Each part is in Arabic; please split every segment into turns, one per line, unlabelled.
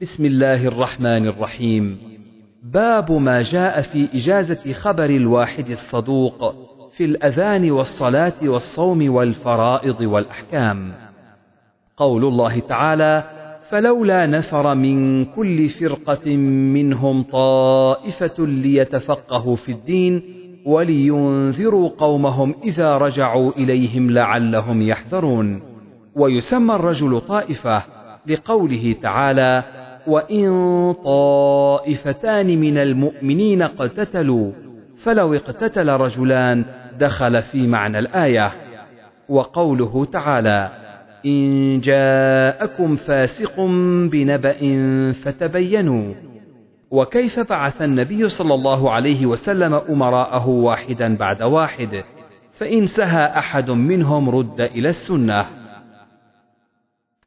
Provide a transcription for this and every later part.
بسم الله الرحمن الرحيم. باب ما جاء في إجازة خبر الواحد الصدوق في الأذان والصلاة والصوم والفرائض والأحكام. قول الله تعالى فلولا نفر من كل فرقة منهم طائفة ليتفقهوا في الدين ولينذروا قومهم إذا رجعوا إليهم لعلهم يحذرون ويسمى الرجل طائفة لقوله تعالى وإن طائفتان من المؤمنين اقتتلوا فلو اقتتل رجلان دخل في معنى الآية. وقوله تعالى إن جاءكم فاسق بنبأ فتبينوا. وكيف بعث النبي صلى الله عليه وسلم أمراءه واحدا بعد واحد؟ فإن سهى أحد منهم رد إلى السنة.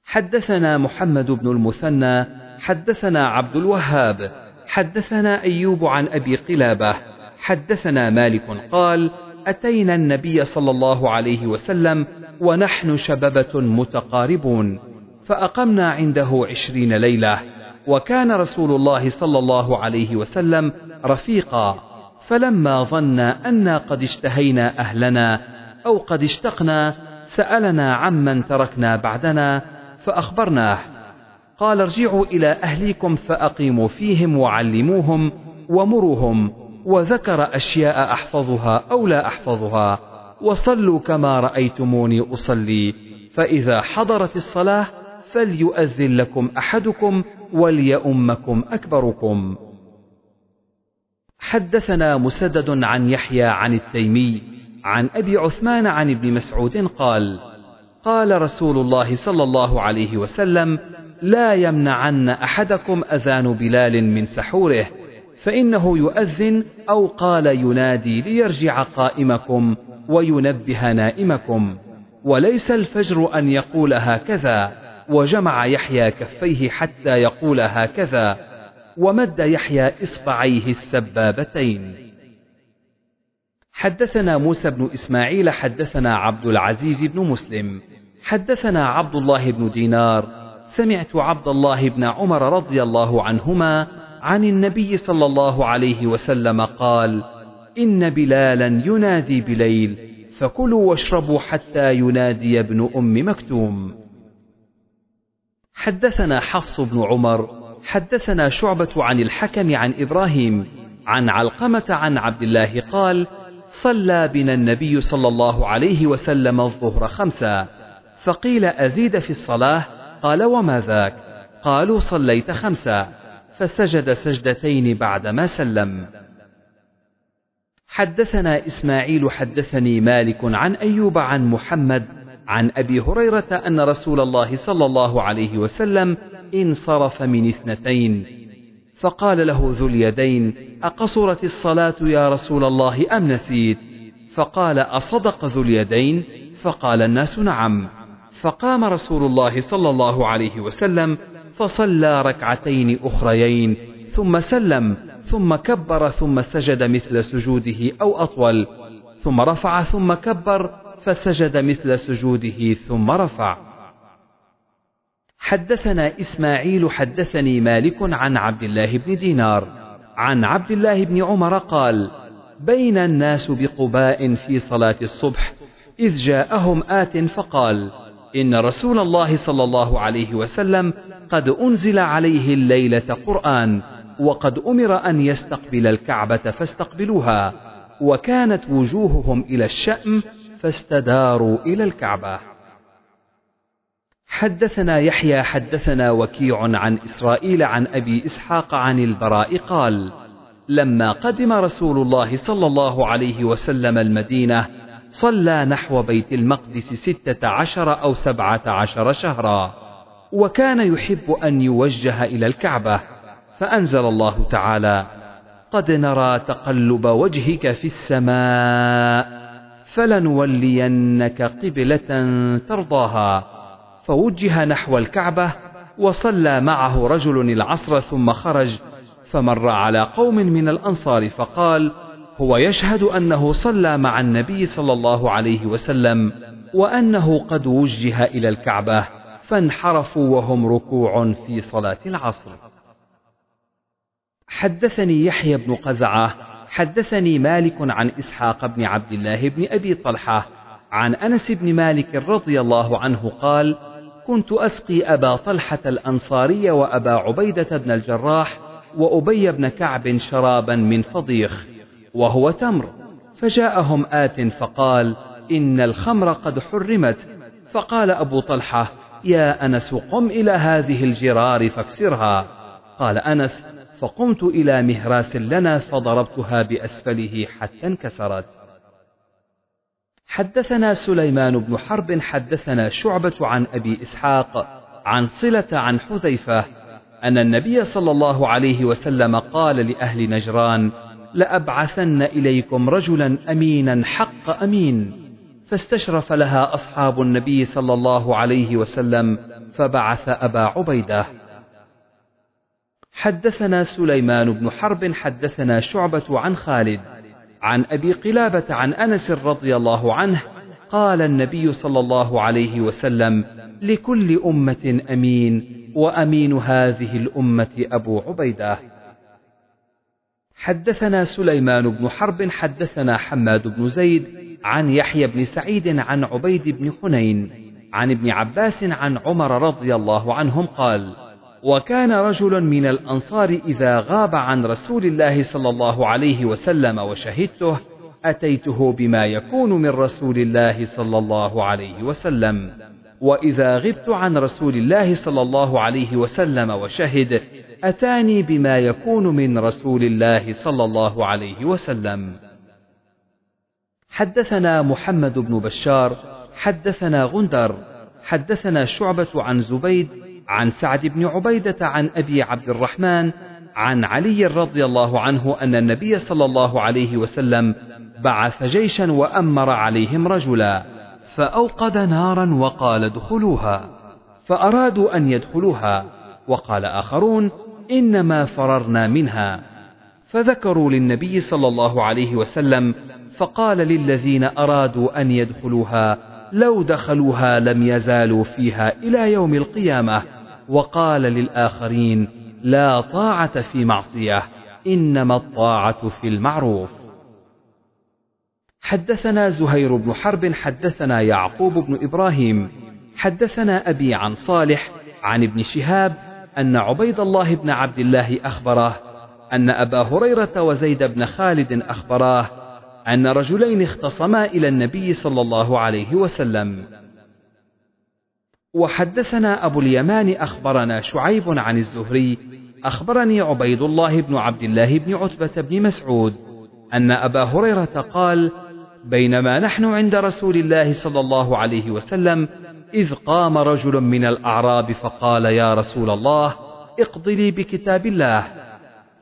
حدثنا محمد بن المثنى حدثنا عبد الوهاب حدثنا أيوب عن أبي قلابة حدثنا مالك قال أتينا النبي صلى الله عليه وسلم ونحن شببة متقاربون فأقمنا عنده عشرين ليلة وكان رسول الله صلى الله عليه وسلم رفيقا فلما ظن أنا قد اشتهينا أهلنا أو قد اشتقنا سألنا عمن تركنا بعدنا فأخبرناه قال ارجعوا إلى أهليكم فأقيموا فيهم وعلموهم ومروهم وذكر أشياء أحفظها أو لا أحفظها وصلوا كما رأيتموني أصلي فإذا حضرت الصلاة فليؤذن لكم أحدكم وليؤمكم أكبركم. حدثنا مسدد عن يحيى عن التيمي عن أبي عثمان عن ابن مسعود قال قال رسول الله صلى الله عليه وسلم لا يمنعن أحدكم أذان بلال من سحوره فإنه يؤذن أو قال ينادي ليرجع قائمكم وينبه نائمكم. وليس الفجر أن يقول هكذا وجمع يحيى كفيه حتى يقول هكذا ومد يحيى إصبعيه السبابتين. حدثنا موسى بن إسماعيل حدثنا عبد العزيز بن مسلم حدثنا عبد الله بن دينار سمعت عبد الله بن عمر رضي الله عنهما عن النبي صلى الله عليه وسلم قال إن بلالا ينادي بليل فكلوا واشربوا حتى ينادي ابن أم مكتوم. حدثنا حفص بن عمر حدثنا شعبة عن الحكم عن إبراهيم عن علقمة عن عبد الله قال صلى بنا النبي صلى الله عليه وسلم الظهر خمسا فقيل أزيد في الصلاة قال وما ذاك؟ قالوا صليت خمسا فسجد سجدتين بعدما سلم. حدثنا إسماعيل حدثني مالك عن أيوب عن محمد عن أبي هريرة أن رسول الله صلى الله عليه وسلم انصرف من اثنتين فقال له ذو اليدين أقصرت الصلاة يا رسول الله أم نسيت؟ فقال أصدق ذو اليدين؟ فقال الناس نعم. فقام رسول الله صلى الله عليه وسلم فصلى ركعتين أخريين ثم سلم ثم كبر ثم سجد مثل سجوده أو أطول ثم رفع ثم كبر فسجد مثل سجوده ثم رفع. حدثنا إسماعيل حدثني مالك عن عبد الله بن دينار. عن عبد الله بن عمر قال بين الناس بقباء في صلاة الصبح إذ جاءهم آت فقال إن رسول الله صلى الله عليه وسلم قد أنزل عليه الليلة قرآن وقد أمر أن يستقبل الكعبة فاستقبلوها وكانت وجوههم إلى الشأم فاستداروا إلى الكعبة. حدثنا يحيى حدثنا وكيع عن إسرائيل عن أبي إسحاق عن البراء قال لما قدم رسول الله صلى الله عليه وسلم المدينة صلى نحو بيت المقدس ستة عشر أو سبعة عشر شهرا. وكان يحب أن يوجه إلى الكعبة فأنزل الله تعالى قد نرى تقلب وجهك في السماء فلنولينك قبلة ترضاها. فوجه نحو الكعبة وصلى معه رجل العصر ثم خرج فمر على قوم من الأنصار فقال هو يشهد أنه صلى مع النبي صلى الله عليه وسلم وأنه قد وجه إلى الكعبة فانحرفوا وهم ركوع في صلاة العصر. حدثني يحيى بن قزعة حدثني مالك عن إسحاق بن عبد الله بن أبي طلحة عن أنس بن مالك رضي الله عنه قال كنت أسقي أبا طلحة الأنصاري وأبا عبيدة بن الجراح وأبي بن كعب شرابا من فضيخ وهو تمر. فجاءهم آت فقال إن الخمر قد حرمت. فقال أبو طلحة يا أنس قم إلى هذه الجرار فاكسرها. قال أنس فقمت إلى مهراس لنا فضربتها بأسفله حتى انكسرت. حدثنا سليمان بن حرب حدثنا شعبة عن أبي إسحاق عن صلة عن حذيفة أن النبي صلى الله عليه وسلم قال لأهل نجران لأبعثن إليكم رجلا أمينا حق أمين. فاستشرف لها أصحاب النبي صلى الله عليه وسلم فبعث أبا عبيدة. حدثنا سليمان بن حرب حدثنا شعبة عن خالد عن أبي قلابة عن أنس رضي الله عنه قال النبي صلى الله عليه وسلم لكل أمة أمين وأمين هذه الأمة أبو عبيدة. حدثنا سليمان بن حرب حدثنا حماد بن زيد عن يحيى بن سعيد عن عبيد بن حنين عن ابن عباس عن عمر رضي الله عنهم قال وكان رجل من الأنصار إذا غاب عن رسول الله صلى الله عليه وسلم وشهدته أتيته بما يكون من رسول الله صلى الله عليه وسلم. وإذا غبت عن رسول الله صلى الله عليه وسلم وشهد أتاني بما يكون من رسول الله صلى الله عليه وسلم. حدثنا محمد بن بشار حدثنا غندر حدثنا شعبة عن زبيد عن سعد بن عبيدة عن أبي عبد الرحمن عن علي رضي الله عنه أن النبي صلى الله عليه وسلم بعث جيشا وأمر عليهم رجلا. فأوقد نارا وقال ادخلوها فأرادوا أن يدخلوها وقال آخرون إنما فررنا منها. فذكروا للنبي صلى الله عليه وسلم فقال للذين أرادوا أن يدخلوها لو دخلوها لم يزالوا فيها إلى يوم القيامة. وقال للآخرين لا طاعة في معصية إنما الطاعة في المعروف. حدثنا زهير بن حرب حدثنا يعقوب بن إبراهيم حدثنا أبي عن صالح عن ابن شهاب أن عبيد الله بن عبد الله أخبره أن أبا هريرة وزيد بن خالد أخبراه أن رجلين اختصما إلى النبي صلى الله عليه وسلم. وحدثنا أبو اليمان أخبرنا شعيب عن الزهري أخبرني عبيد الله بن عبد الله بن عتبة بن مسعود أن أبا هريرة قال بينما نحن عند رسول الله صلى الله عليه وسلم إذ قام رجل من الأعراب فقال يا رسول الله اقض لي بكتاب الله.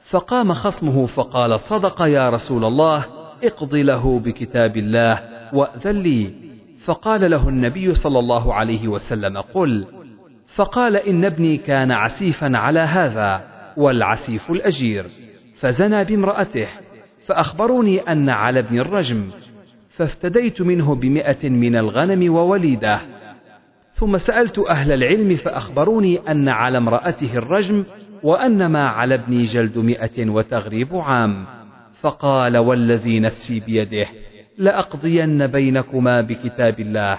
فقام خصمه فقال صدق يا رسول الله اقض له بكتاب الله وأذن لي. فقال له النبي صلى الله عليه وسلم قل. فقال إن ابني كان عسيفا على هذا والعسيف الأجير. فزنى بامرأته. فأخبروني أن على ابن الرجم فافتديت منه بمئة من الغنم ووليدة. ثم سألت أهل العلم فأخبروني أن على امرأته الرجم وأن ما على ابني جلد مئة وتغريب عام. فقال والذي نفسي بيده لأقضين بينكما بكتاب الله.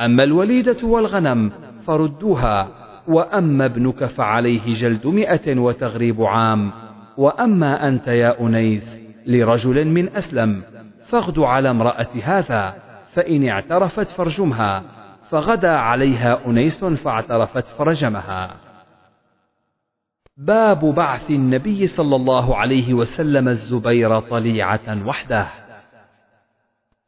أما الوليدة والغنم فردوها وأما ابنك فعليه جلد مئة وتغريب عام. وأما أنت يا أنيس لرجل من أسلم. فاغد على امرأة هذا فإن اعترفت فرجمها فغدا عليها أنيس فاعترفت فرجمها. باب بعث النبي صلى الله عليه وسلم الزبير طليعة وحده.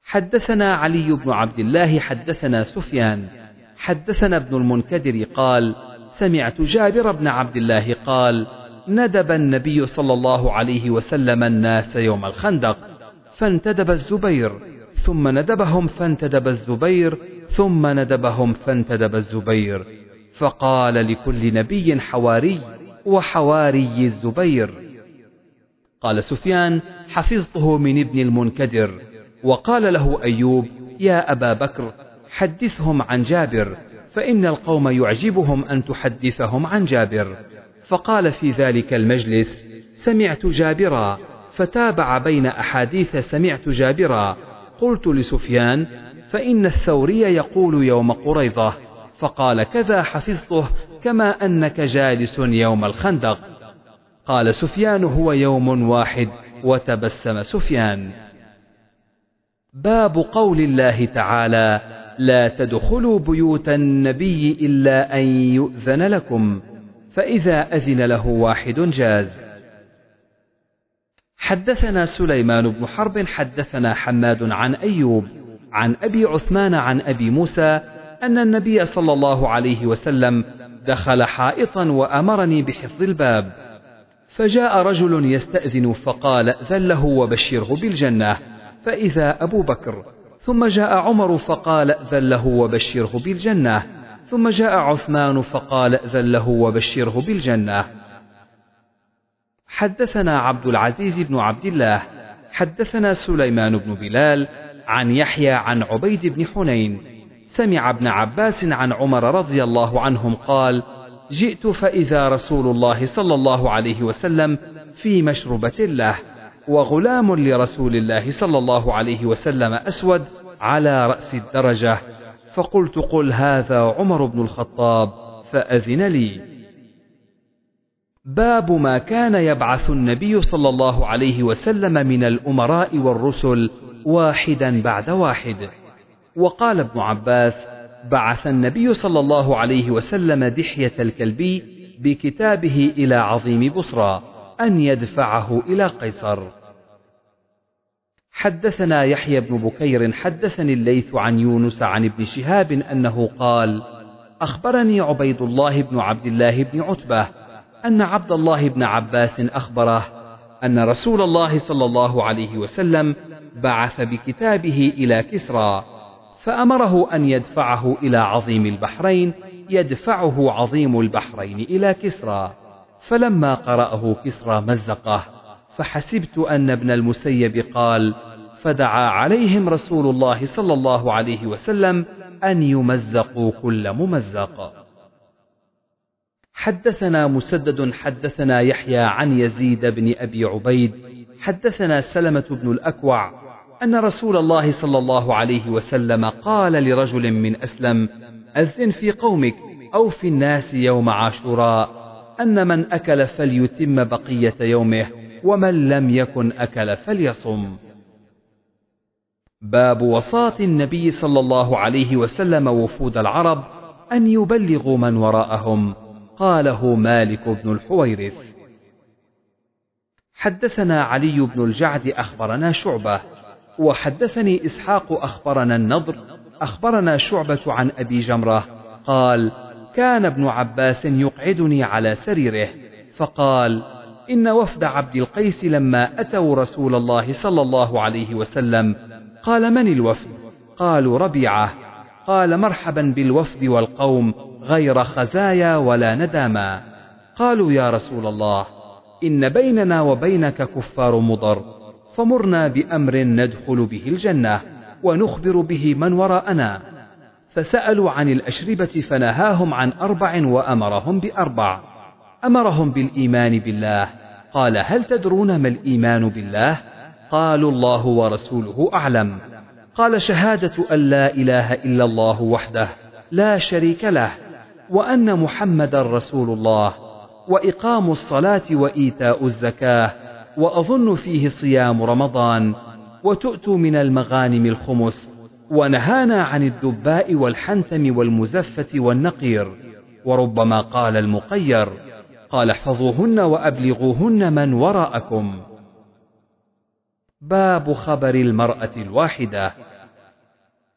حدثنا علي بن عبد الله حدثنا سفيان حدثنا ابن المنكدر قال سمعت جابر بن عبد الله قال ندب النبي صلى الله عليه وسلم الناس يوم الخندق. فانتدب الزبير ثم ندبهم فانتدب الزبير ثم ندبهم فانتدب الزبير. فقال لكل نبي حواري وحواري الزبير. قال سفيان حفظته من ابن المنكدر. وقال له أيوب يا أبا بكر حدثهم عن جابر فإن القوم يعجبهم أن تحدثهم عن جابر. فقال في ذلك المجلس سمعت جابرا فتابع بين أحاديث سمعت جابرا قلت لسفيان فإن الثوري يقول يوم قريضة فقال كذا حفظته كما أنك جالس يوم الخندق. قال سفيان هو يوم واحد وتبسم سفيان. باب قول الله تعالى لا تدخلوا بيوت النبي إلا أن يؤذن لكم فإذا أذن له واحد جاز. حدثنا سليمان بن حرب حدثنا حماد عن أيوب عن أبي عثمان عن أبي موسى أن النبي صلى الله عليه وسلم دخل حائطا وأمرني بحفظ الباب. فجاء رجل يستأذن فقال ائذن له وبشره بالجنة. فإذا أبو بكر ثم جاء عمر فقال ائذن له وبشره بالجنة. ثم جاء عثمان فقال ائذن له وبشره بالجنة. حدثنا عبد العزيز بن عبد الله حدثنا سليمان بن بلال عن يحيى عن عبيد بن حنين سمع ابن عباس عن عمر رضي الله عنهم قال جئت فإذا رسول الله صلى الله عليه وسلم في مشربة له وغلام لرسول الله صلى الله عليه وسلم أسود على رأس الدرجة فقلت قل هذا عمر بن الخطاب فأذن لي. باب ما كان يبعث النبي صلى الله عليه وسلم من الأمراء والرسل واحدا بعد واحد. وقال ابن عباس بعث النبي صلى الله عليه وسلم دحية الكلبي بكتابه إلى عظيم بصرى أن يدفعه إلى قيصر. حدثنا يحيى بن بكير حدثني الليث عن يونس عن ابن شهاب أنه قال أخبرني عبيد الله بن عبد الله بن عتبة أن عبد الله بن عباس أخبره أن رسول الله صلى الله عليه وسلم بعث بكتابه إلى كسرى فأمره أن يدفعه إلى عظيم البحرين يدفعه عظيم البحرين إلى كسرى. فلما قرأه كسرى مزقه فحسبت أن ابن المسيب قال فدعا عليهم رسول الله صلى الله عليه وسلم أن يمزقوا كل ممزق. حدثنا مسدد حدثنا يحيى عن يزيد بن أبي عبيد حدثنا سلمة بن الأكوع أن رسول الله صلى الله عليه وسلم قال لرجل من أسلم أذن في قومك أو في الناس يوم عاشوراء أن من أكل فليتم بقية يومه ومن لم يكن أكل فليصم. باب وصاة النبي صلى الله عليه وسلم وفود العرب أن يبلغوا من وراءهم. قاله مالك بن الحويرث. حدثنا علي بن الجعد أخبرنا شعبة وحدثني إسحاق أخبرنا النضر أخبرنا شعبة عن أبي جمرة قال كان ابن عباس يقعدني على سريره فقال إن وفد عبد القيس لما أتوا رسول الله صلى الله عليه وسلم قال من الوفد؟ قالوا ربيعة. قال مرحبا بالوفد والقوم غير خزايا ولا نداما. قالوا يا رسول الله إن بيننا وبينك كفار مضر فمرنا بأمر ندخل به الجنة ونخبر به من وراءنا. فسألوا عن الأشربة فنهاهم عن أربع وأمرهم بأربع. أمرهم بالإيمان بالله. قال هل تدرون ما الإيمان بالله؟ قالوا الله ورسوله أعلم. قال شهادة أن لا إله إلا الله وحده لا شريك له. وأن محمدا رسول الله وإقام الصلاة وإيتاء الزكاة وأظن فيه صيام رمضان وتؤتوا من المغانم الخمس ونهانا عن الدباء والحنتم والمزفة والنقير. وربما قال المقير قال احفظوهن وأبلغوهن من وراءكم. باب خبر المرأة الواحدة.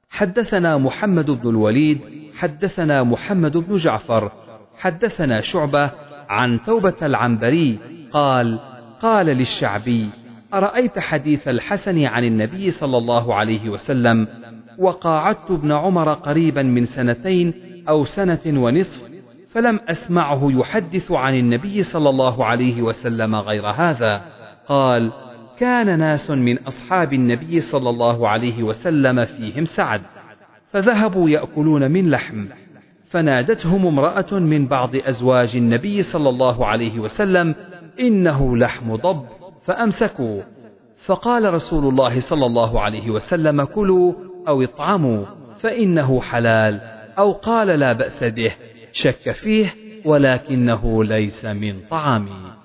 حدثنا محمد بن الوليد حدثنا محمد بن جعفر حدثنا شعبة عن توبة العنبري قال قال للشعبي أرأيت حديث الحسن عن النبي صلى الله عليه وسلم وقاعدت ابن عمر قريبا من سنتين أو سنة ونصف فلم أسمعه يحدث عن النبي صلى الله عليه وسلم غير هذا. قال كان ناس من أصحاب النبي صلى الله عليه وسلم فيهم سعد. فذهبوا يأكلون من لحم. فنادتهم امرأة من بعض أزواج النبي صلى الله عليه وسلم إنه لحم ضب فأمسكوا. فقال رسول الله صلى الله عليه وسلم كلوا أو اطعموا فإنه حلال أو قال لا بأس به شك فيه ولكنه ليس من طعامي.